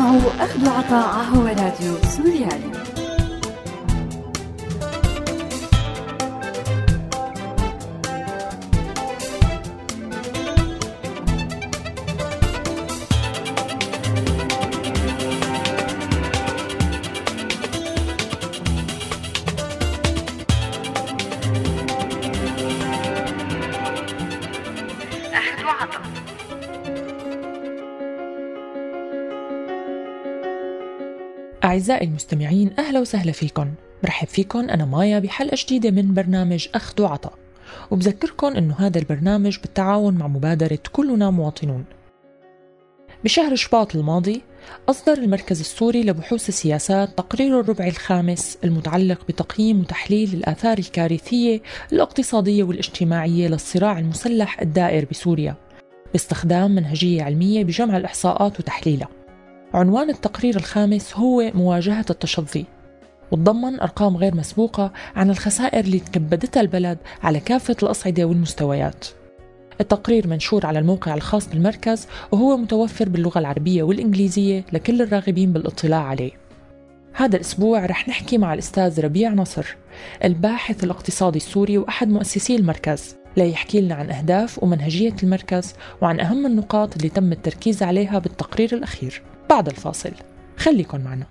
تسمعوا أخذ وعطاء هو راديو سوريالي. أعزائي المستمعين أهلا وسهلا فيكم. برحب فيكم أنا مايا بحلقة جديدة من برنامج أخذ وعطاء. وبذكركم أنه هذا البرنامج بالتعاون مع مبادرة كلنا مواطنون. بشهر شباط الماضي أصدر المركز السوري لبحوث السياسات تقرير الربع الخامس المتعلق بتقييم وتحليل الآثار الكارثية الاقتصادية والاجتماعية للصراع المسلح الدائر بسوريا باستخدام منهجية علمية بجمع الإحصاءات وتحليلها. عنوان التقرير الخامس هو مواجهة التشظي وتضمن أرقام غير مسبوقة عن الخسائر اللي تكبدتها البلد على كافة الأصعدة والمستويات. التقرير منشور على الموقع الخاص بالمركز وهو متوفر باللغة العربية والإنجليزية لكل الراغبين بالاطلاع عليه. هذا الأسبوع رح نحكي مع الأستاذ ربيع نصر الباحث الاقتصادي السوري وأحد مؤسسي المركز ليحكي لنا عن أهداف ومنهجية المركز وعن أهم النقاط اللي تم التركيز عليها بالتقرير الأخير. بعد الفاصل. خليكن معنا.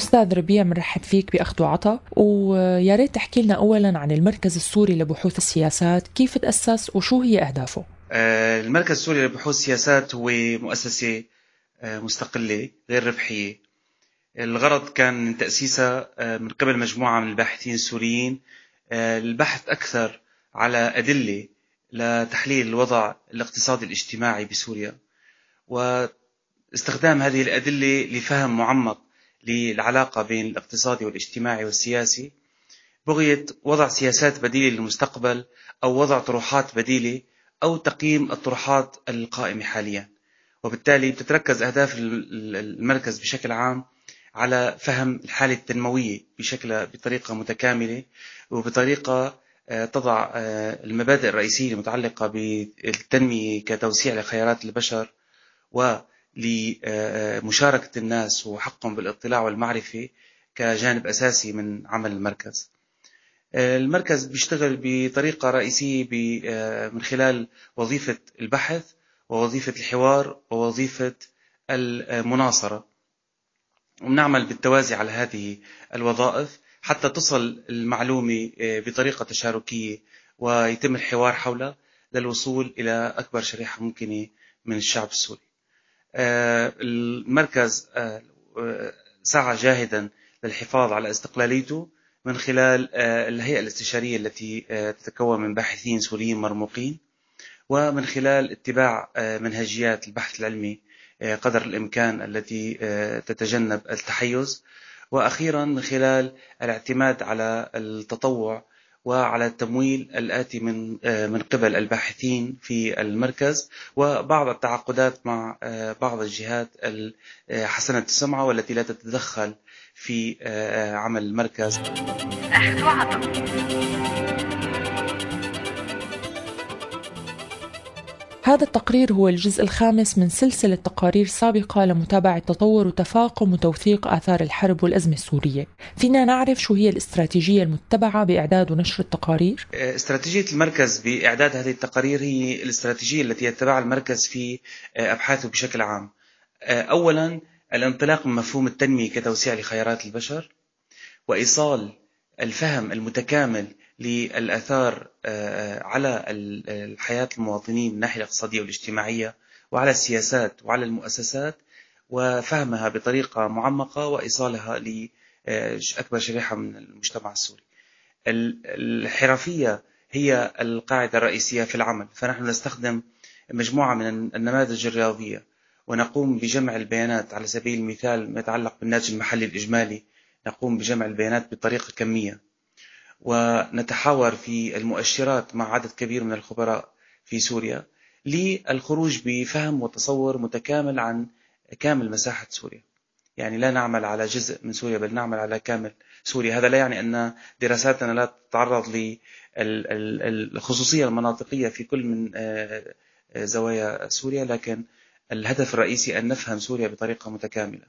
أستاذ ربيع بنرحب فيك بأخذ وعطا. ويا ريت تحكي لنا اولا عن المركز السوري لبحوث السياسات. كيف تأسس وشو هي أهدافه؟ آه، المركز السوري لبحوث السياسات هو مؤسسة آه، مستقلة غير ربحية. الغرض كان تأسيسها آه، من قبل مجموعة من الباحثين السوريين. البحث أكثر على أدلة لتحليل الوضع الاقتصادي الاجتماعي بسوريا. واستخدام هذه الأدلة لفهم معمق للعلاقة بين الاقتصادي والاجتماعي والسياسي. بغية وضع سياسات بديلة للمستقبل أو وضع طروحات بديلة أو تقييم الطروحات القائمة حاليا. وبالتالي بتتركز أهداف المركز بشكل عام على فهم الحالة التنموية بشكل بطريقة متكاملة وبطريقة تضع آه، المبادئ الرئيسية المتعلقة بالتنمية كتوسيع لخيارات البشر ولمشاركة الناس وحقهم بالاطلاع والمعرفة كجانب أساسي من عمل المركز. آه، المركز بيشتغل بطريقة رئيسية من خلال وظيفة البحث ووظيفة الحوار ووظيفة المناصرة. ونعمل بالتوازي على هذه الوظائف. حتى تصل المعلومة آه، بطريقة تشاركية ويتم الحوار حولها للوصول إلى أكبر شريحة ممكنة من الشعب السوري. آه، المركز آه، سعى جاهدا للحفاظ على استقلاليته من خلال الهيئة الاستشارية التي تتكون من باحثين سوريين مرموقين ومن خلال اتباع منهجيات البحث العلمي قدر الإمكان التي تتجنب التحيز. وأخيرا من خلال الاعتماد على التطوع وعلى التمويل الآتي من آه، من قبل الباحثين في المركز وبعض التعاقدات مع آه، بعض الجهات حسنة السمعة والتي لا تتدخل في آه، عمل المركز. هذا التقرير هو الجزء الخامس من سلسلة تقارير سابقة لمتابعة تطور وتفاقم وتوثيق آثار الحرب والأزمة السورية فينا نعرف شو هي الاستراتيجية المتبعة بإعداد ونشر التقارير؟ استراتيجية المركز بإعداد هذه التقارير هي الاستراتيجية التي يتبعها المركز في أبحاثه بشكل عام أولا الانطلاق من مفهوم التنمية كتوسيع لخيارات البشر وإيصال الفهم المتكامل للآثار آه، على الحياة المواطنين من الناحية الاقتصادية والاجتماعية وعلى السياسات وعلى المؤسسات وفهمها بطريقة معمقة وإيصالها لأكبر شريحة من المجتمع السوري. الحرفية هي القاعدة الرئيسية في العمل. فنحن نستخدم مجموعة من النماذج الرياضية ونقوم بجمع البيانات على سبيل المثال ما يتعلق بالناتج المحلي الإجمالي نقوم بجمع البيانات بطريقة كمية. ونتحاور في المؤشرات مع عدد كبير من الخبراء في سوريا للخروج بفهم وتصور متكامل عن كامل مساحة سوريا. يعني لا نعمل على جزء من سوريا بل نعمل على كامل سوريا. هذا لا يعني أن دراساتنا لا تتعرض للخصوصية المناطقية في كل من آه، آه، زوايا سوريا لكن الهدف الرئيسي أن نفهم سوريا بطريقة متكاملة.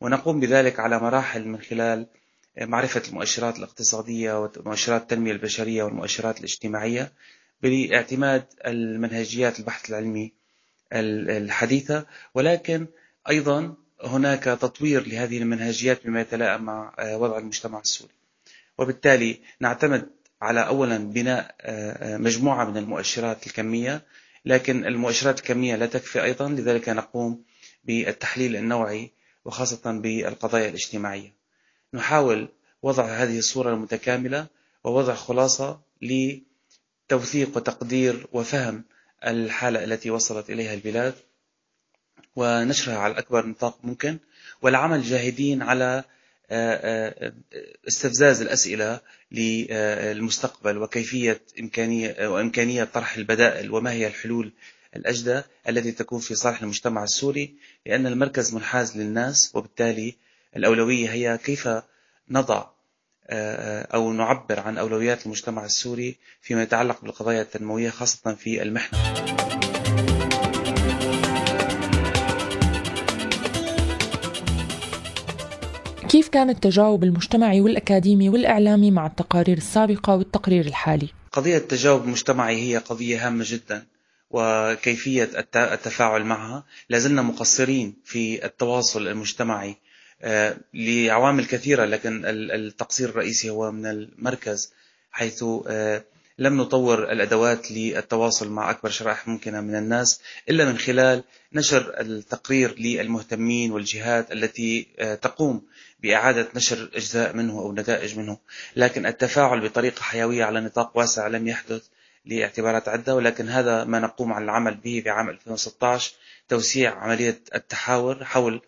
ونقوم بذلك على مراحل من خلال معرفة المؤشرات الاقتصادية ومؤشرات التنمية البشرية والمؤشرات الاجتماعية باعتماد المنهجيات البحث العلمي الحديثة. ولكن أيضا هناك تطوير لهذه المنهجيات بما يتلائم مع آه، وضع المجتمع السوري. وبالتالي نعتمد على أولا بناء آه، آه، مجموعة من المؤشرات الكمية. لكن المؤشرات الكمية لا تكفي أيضا. لذلك نقوم بالتحليل النوعي وخاصة بالقضايا الاجتماعية. نحاول وضع هذه الصورة المتكاملة ووضع خلاصة لتوثيق وتقدير وفهم الحالة التي وصلت إليها البلاد ونشرها على أكبر نطاق ممكن والعمل جاهدين على آه، آه، استفزاز الأسئلة للمستقبل وكيفية إمكانية وإمكانية طرح البدائل وما هي الحلول الأجدى التي تكون في صالح المجتمع السوري لأن المركز منحاز للناس وبالتالي الأولوية هي كيف نضع آه، أو نعبر عن أولويات المجتمع السوري فيما يتعلق بالقضايا التنموية خاصة في المحنة كيف كان التجاوب المجتمعي والأكاديمي والإعلامي مع التقارير السابقة والتقرير الحالي؟ قضية التجاوب المجتمعي هي قضية هامة جدا وكيفية التفاعل معها. لازلنا مقصرين في التواصل المجتمعي آه، لعوامل كثيرة لكن التقصير الرئيسي هو من المركز حيث آه، لم نطور الأدوات للتواصل مع أكبر شرائح ممكنة من الناس إلا من خلال نشر التقرير للمهتمين والجهات التي آه، تقوم بإعادة نشر أجزاء منه أو نتائج منه. لكن التفاعل بطريقة حيوية على نطاق واسع لم يحدث. لاعتبارات عدة ولكن هذا ما نقوم على العمل به في عام 2016 توسيع عملية التحاور حول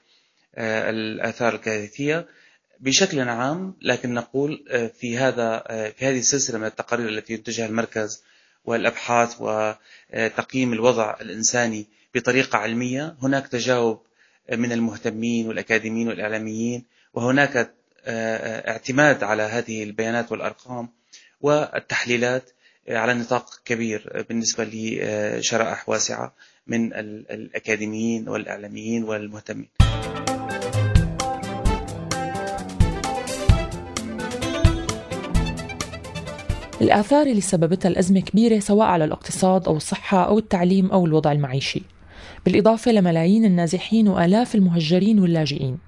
آه، الآثار الكارثية بشكل عام لكن نقول آه، في هذا آه، في هذه السلسلة من التقارير التي ينتجها المركز والأبحاث وتقييم الوضع الإنساني بطريقة علمية هناك تجاوب من المهتمين والأكاديميين والإعلاميين وهناك اعتماد على هذه البيانات والأرقام والتحليلات على نطاق كبير بالنسبة لشرائح واسعة من الأكاديميين والإعلاميين والمهتمين. الآثار اللي سببتها الأزمة كبيرة سواء على الاقتصاد أو الصحة أو التعليم أو الوضع المعيشي. بالإضافة لملايين النازحين وآلاف المهجرين واللاجئين.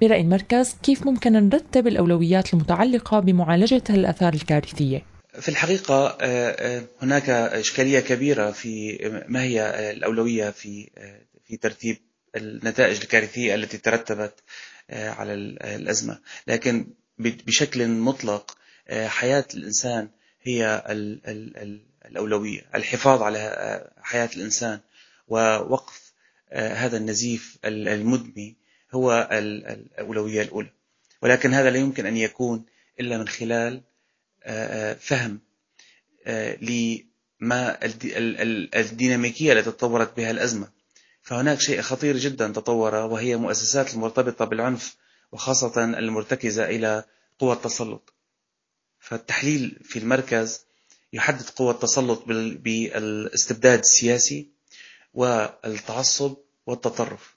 برأي المركز كيف ممكن نرتب الأولويات المتعلقة بمعالجة الآثار الكارثية؟ في الحقيقة آه، آه، هناك إشكالية كبيرة في ما هي الأولوية في آه، في ترتيب النتائج الكارثية التي ترتبت على الأزمة. لكن بشكل مطلق حياة الإنسان هي الأولوية الحفاظ على حياة الإنسان. ووقف هذا النزيف المدمي هو الأولوية الأولى. ولكن هذا لا يمكن أن يكون إلا من خلال فهم لما الديناميكية التي تطورت بها الأزمة. فهناك شيء خطير جدا تطور وهي مؤسسات المرتبطة بالعنف وخاصة المرتكزة إلى قوى التسلط. فالتحليل في المركز يحدد قوى التسلط بالاستبداد السياسي والتعصب والتطرف.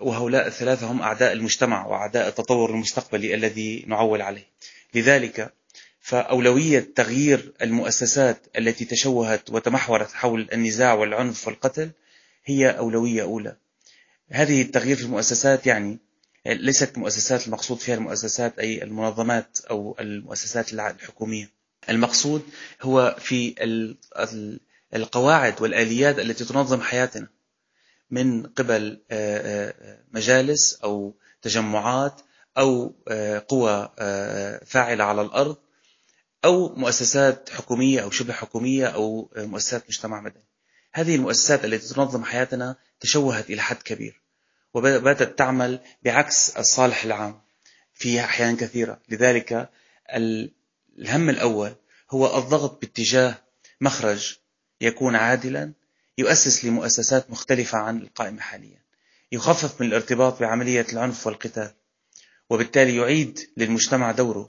وهؤلاء الثلاثة هم أعداء المجتمع وأعداء التطور المستقبلي الذي نعول عليه. لذلك فأولوية تغيير المؤسسات التي تشوهت وتمحورت حول النزاع والعنف والقتل هي أولوية أولى. هذه التغيير في المؤسسات يعني ليست مؤسسات المقصود فيها المؤسسات أي المنظمات أو المؤسسات الحكومية. المقصود هو في القواعد والآليات التي تنظم حياتنا من قبل آه، آه، مجالس أو تجمعات أو آه، قوى فاعلة على الأرض أو مؤسسات حكومية أو شبه حكومية أو مؤسسات مجتمع مدني. هذه المؤسسات التي تنظم حياتنا تشوهت إلى حد كبير وباتت تعمل بعكس الصالح العام في أحيان كثيرة. لذلك الهم الأول هو الضغط باتجاه مخرج يكون عادلا يؤسس لمؤسسات مختلفة عن القائمة حاليا. يخفف من الارتباط بعملية العنف والقتال وبالتالي يعيد للمجتمع دوره.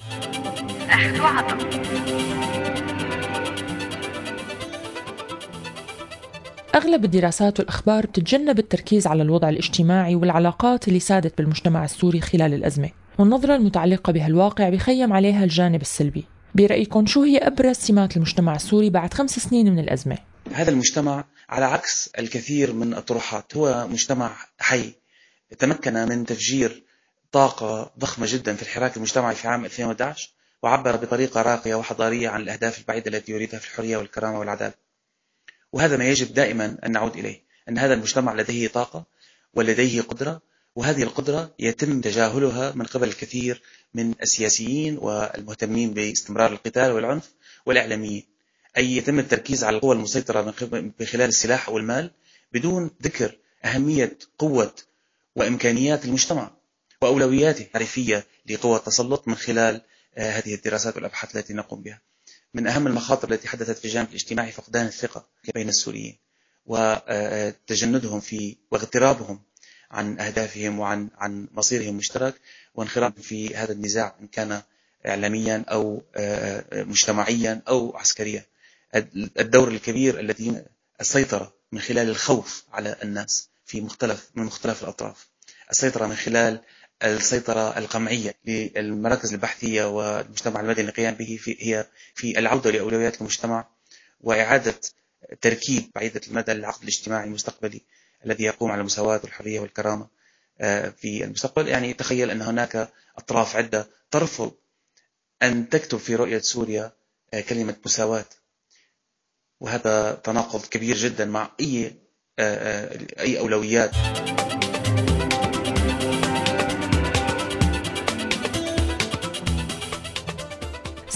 أغلب الدراسات والأخبار بتتجنب التركيز على الوضع الاجتماعي والعلاقات اللي سادت بالمجتمع السوري خلال الأزمة والنظرة المتعلقة بهالواقع بخيم عليها الجانب السلبي برأيكم شو هي أبرز سمات المجتمع السوري بعد خمس سنين من الأزمة؟ هذا المجتمع على عكس الكثير من الطروحات هو مجتمع حي تمكن من تفجير طاقة ضخمة جدا في الحراك المجتمعي في عام 2011 وعبر بطريقة راقية وحضارية عن الأهداف البعيدة التي يريدها في الحرية والكرامة والعدالة وهذا ما يجب دائما أن نعود إليه أن هذا المجتمع لديه طاقة ولديه قدرة وهذه القدرة يتم تجاهلها من قبل الكثير من السياسيين والمهتمين باستمرار القتال والعنف والإعلاميين. أي يتم التركيز على القوى المسيطرة من خلال السلاح أو المال بدون ذكر أهمية قوة وإمكانيات المجتمع وأولوياته التعريفية لقوى التسلط من خلال هذه الدراسات والأبحاث التي نقوم بها. من أهم المخاطر التي حدثت في الجانب الاجتماعي فقدان الثقة بين السوريين وتجندهم في واغترابهم عن أهدافهم وعن عن مصيرهم المشترك وانخراط في هذا النزاع إن كان إعلاميا أو آه، مجتمعيا أو عسكريا. الدور الكبير الذي السيطرة من خلال الخوف على الناس في مختلف من مختلف الأطراف. السيطرة من خلال السيطرة القمعية للمراكز البحثية والمجتمع المدني القيام به في هي في العودة لأولويات المجتمع وإعادة تركيب بعيدة المدى للعقد الاجتماعي المستقبلي الذي يقوم على المساواة والحرية والكرامة آه، في المستقبل. يعني تخيل أن هناك أطراف عدة ترفض أن تكتب في رؤية سوريا آه، كلمة مساواة. وهذا تناقض كبير جدا مع أي آه، أي أولويات.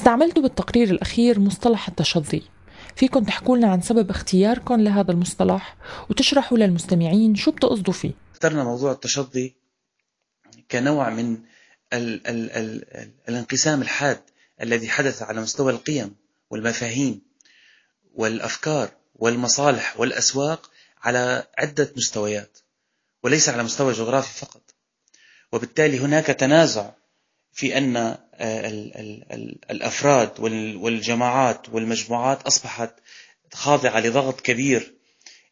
استعملتوا بالتقرير الأخير مصطلح التشظي. فيكم تحكوا لنا عن سبب اختياركم لهذا المصطلح وتشرحوا للمستمعين شو بتقصدوا فيه. اخترنا موضوع التشظي كنوع من ال ال ال ال الانقسام الحاد الذي حدث على مستوى القيم والمفاهيم والأفكار والمصالح والأسواق على عدة مستويات وليس على مستوى جغرافي فقط. وبالتالي هناك تنازع في أن آه، الأفراد والجماعات والمجموعات أصبحت خاضعة لضغط كبير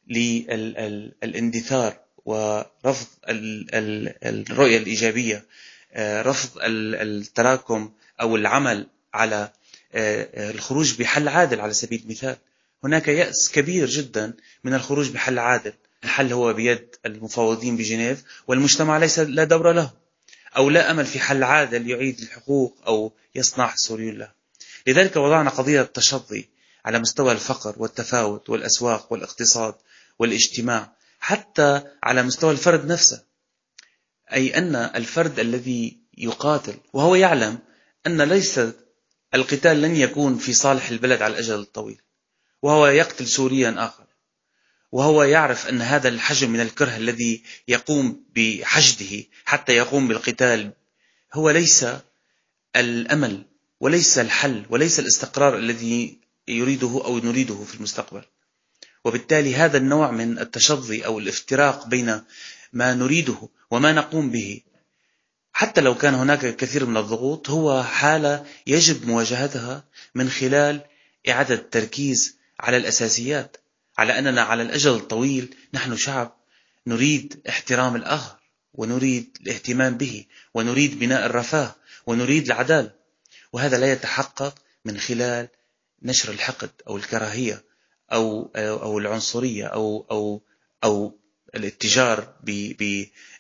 للإندثار ورفض الرؤية الإيجابية آه، رفض التراكم أو العمل على آه، الخروج بحل عادل على سبيل المثال. هناك يأس كبير جدا من الخروج بحل عادل. الحل هو بيد المفاوضين بجنيف والمجتمع ليس لا دور له. أو لا أمل في حل عادل يعيد الحقوق أو يصنع السوريون له لذلك وضعنا قضية التشظي على مستوى الفقر والتفاوت والأسواق والاقتصاد والاجتماع حتى على مستوى الفرد نفسه. أي أن الفرد الذي يقاتل وهو يعلم أن ليس القتال لن يكون في صالح البلد على الأجل الطويل وهو يقتل سوريا آخر. وهو يعرف أن هذا الحجم من الكره الذي يقوم بحشده حتى يقوم بالقتال هو ليس الأمل وليس الحل وليس الاستقرار الذي يريده أو نريده في المستقبل. وبالتالي هذا النوع من التشظي أو الافتراق بين ما نريده وما نقوم به حتى لو كان هناك كثير من الضغوط هو حالة يجب مواجهتها من خلال إعادة التركيز على الأساسيات. على أننا على الأجل الطويل نحن شعب نريد احترام الآخر ونريد الاهتمام به ونريد بناء الرفاه ونريد العدالة وهذا لا يتحقق من خلال نشر الحقد أو الكراهية أو أو العنصرية أو أو أو الاتجار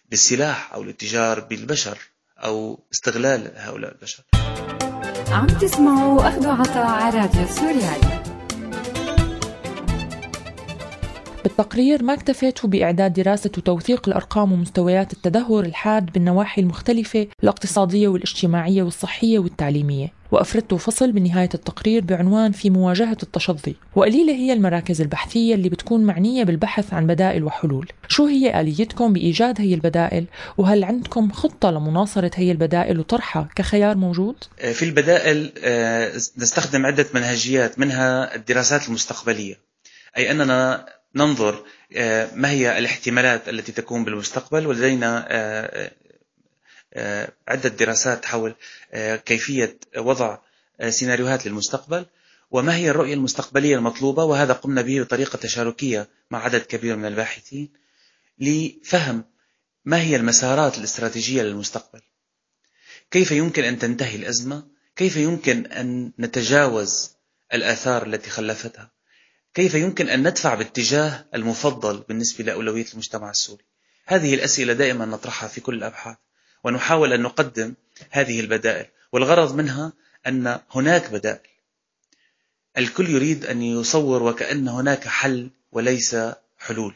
بالسلاح أو الاتجار بالبشر أو استغلال هؤلاء البشر. عم تسمعوا أخذ عطاء على راديو سوريالي. بالتقرير ما اكتفيتوا بإعداد دراسة وتوثيق الأرقام ومستويات التدهور الحاد بالنواحي المختلفة الاقتصادية والاجتماعية والصحية والتعليمية وأفردتوا فصل بنهاية التقرير بعنوان في مواجهة التشظي وقليلة هي المراكز البحثية اللي بتكون معنية بالبحث عن بدائل وحلول. شو هي آليتكم بإيجاد هي البدائل؟ وهل عندكم خطة لمناصرة هي البدائل وطرحها كخيار موجود؟ في البدائل آه، نستخدم عدة منهجيات منها الدراسات المستقبلية. أي أننا ننظر ما هي الاحتمالات التي تكون بالمستقبل ولدينا عدة دراسات حول كيفية وضع سيناريوهات للمستقبل وما هي الرؤية المستقبلية المطلوبة وهذا قمنا به بطريقة تشاركية مع عدد كبير من الباحثين لفهم ما هي المسارات الاستراتيجية للمستقبل. كيف يمكن أن تنتهي الأزمة؟ كيف يمكن أن نتجاوز الآثار التي خلفتها؟ كيف يمكن أن ندفع باتجاه المفضل بالنسبة لأولوية المجتمع السوري؟ هذه الأسئلة دائما نطرحها في كل الأبحاث ونحاول أن نقدم هذه البدائل والغرض منها أن هناك بدائل. الكل يريد أن يصور وكأن هناك حل وليس حلول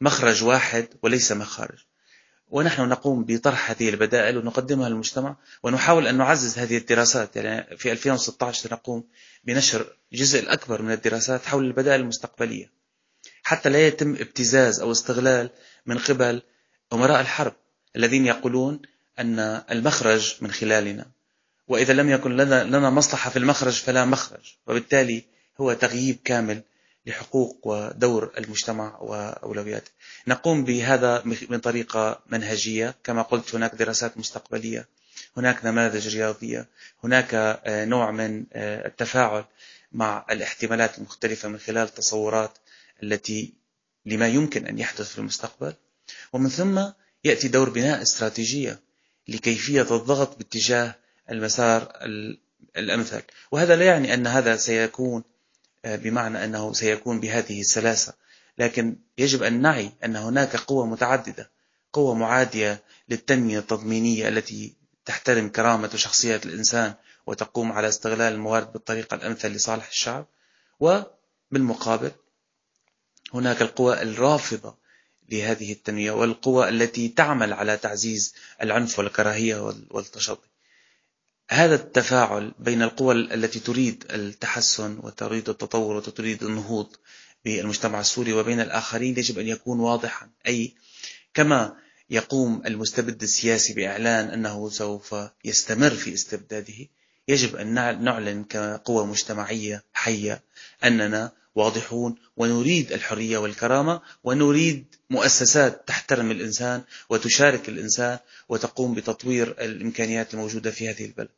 مخرج واحد وليس مخارج. ونحن نقوم بطرح هذه البدائل ونقدمها للمجتمع ونحاول أن نعزز هذه الدراسات. يعني في 2016 سنقوم بنشر جزء الأكبر من الدراسات حول البدائل المستقبلية. حتى لا يتم ابتزاز أو استغلال من قبل أمراء الحرب الذين يقولون أن المخرج من خلالنا. وإذا لم يكن لنا, لنا مصلحة في المخرج فلا مخرج. وبالتالي هو تغييب كامل لحقوق ودور المجتمع وأولوياته نقوم بهذا من طريقة منهجية. كما قلت هناك دراسات مستقبلية هناك نماذج رياضية هناك آه، نوع من آه، التفاعل مع الاحتمالات المختلفة من خلال تصورات التي لما يمكن أن يحدث في المستقبل. ومن ثم يأتي دور بناء استراتيجية لكيفية الضغط باتجاه المسار الأمثل. وهذا لا يعني أن هذا سيكون بمعنى أنه سيكون بهذه السلاسة. لكن يجب أن نعي أن هناك قوة متعددة قوة معادية للتنمية التضمينية التي تحترم كرامة وشخصية الإنسان وتقوم على استغلال الموارد بالطريقة الأمثل لصالح الشعب. وبالمقابل هناك القوى الرافضة لهذه التنمية والقوى التي تعمل على تعزيز العنف والكراهية والتشظي هذا التفاعل بين القوى التي تريد التحسن وتريد التطور وتريد النهوض بالمجتمع السوري وبين الآخرين يجب أن يكون واضحا. أي كما يقوم المستبد السياسي بإعلان أنه سوف يستمر في استبداده يجب أن نعلن كقوة مجتمعية حية أننا واضحون ونريد الحرية والكرامة ونريد مؤسسات تحترم الإنسان وتشارك الإنسان وتقوم بتطوير الإمكانيات الموجودة في هذه البلد.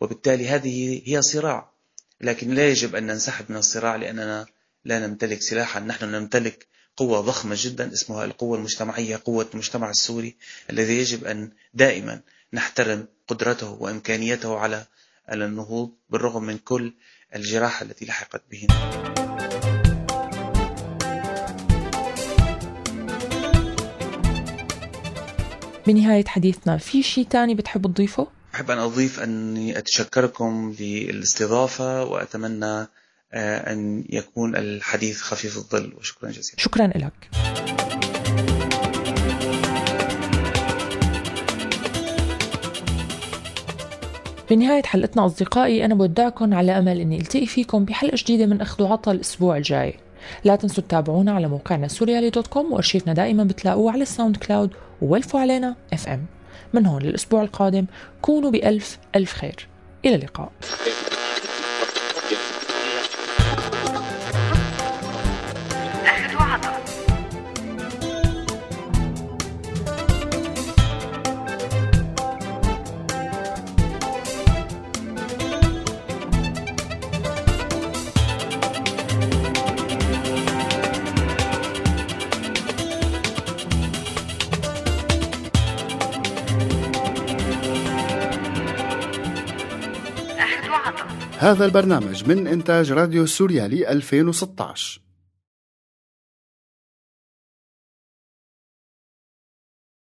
وبالتالي هذه هي صراع. لكن لا يجب أن ننسحب من الصراع لأننا لا نمتلك سلاحا. نحن نمتلك قوة ضخمة جدا اسمها القوة المجتمعية قوة المجتمع السوري الذي يجب أن دائما نحترم قدرته وإمكانيته على النهوض بالرغم من كل الجراحة التي لحقت بهن. بنهاية حديثنا في شيء تاني بتحب تضيفه؟ أحب أن أضيف أني أتشكركم للاستضافة وأتمنى آه، أن يكون الحديث خفيف الظل. وشكرا جزيلا. شكرا لك. بنهاية حلقتنا أصدقائي أنا بودعكم على أمل أني ألتقي فيكم بحلقة جديدة من أخد وعطا الأسبوع الجاي. لا تنسوا تتابعونا على موقعنا سوريالي dot com وأرشيفنا دائما بتلاقوه على الساوند كلاود وولفوا علينا اف ام من هون للأسبوع القادم. كونوا بألف ألف خير. إلى اللقاء. هذا البرنامج من إنتاج راديو سوريالي 2016